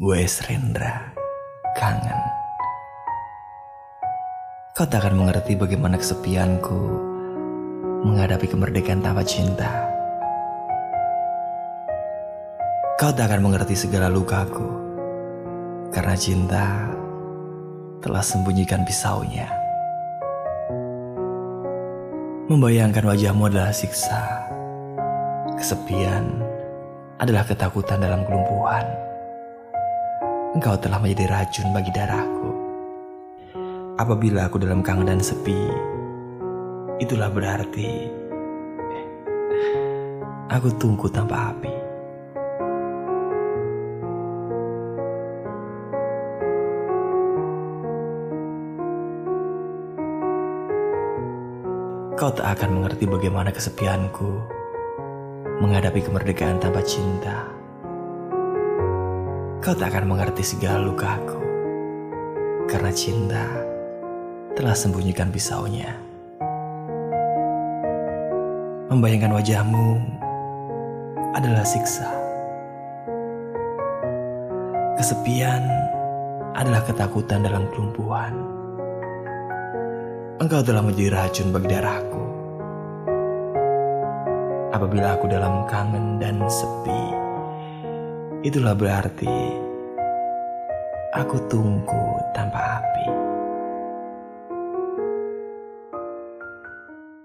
Gue Rendra, kangen. Kau tak akan mengerti bagaimana kesepianku menghadapi kemerdekaan tanpa cinta. Kau tak akan mengerti segala lukaku karena cinta telah sembunyikan pisaunya. Membayangkan wajahmu adalah siksa. Kesepian adalah ketakutan dalam kelumpuhan engkau telah menjadi racun bagi darahku. Apabila aku dalam kangen dan sepi, itulah berarti aku tunggu tanpa api. Kau tak akan mengerti bagaimana kesepianku menghadapi kemerdekaan tanpa cinta. Kau tak akan mengerti segala lukaku. Karena cinta telah sembunyikan pisaunya. Membayangkan wajahmu adalah siksa. Kesepian adalah ketakutan dalam kelumpuhan. Engkau telah menjadi racun bagi darahku. Apabila aku dalam kangen dan sepi Itulah berarti aku tunggu tanpa api.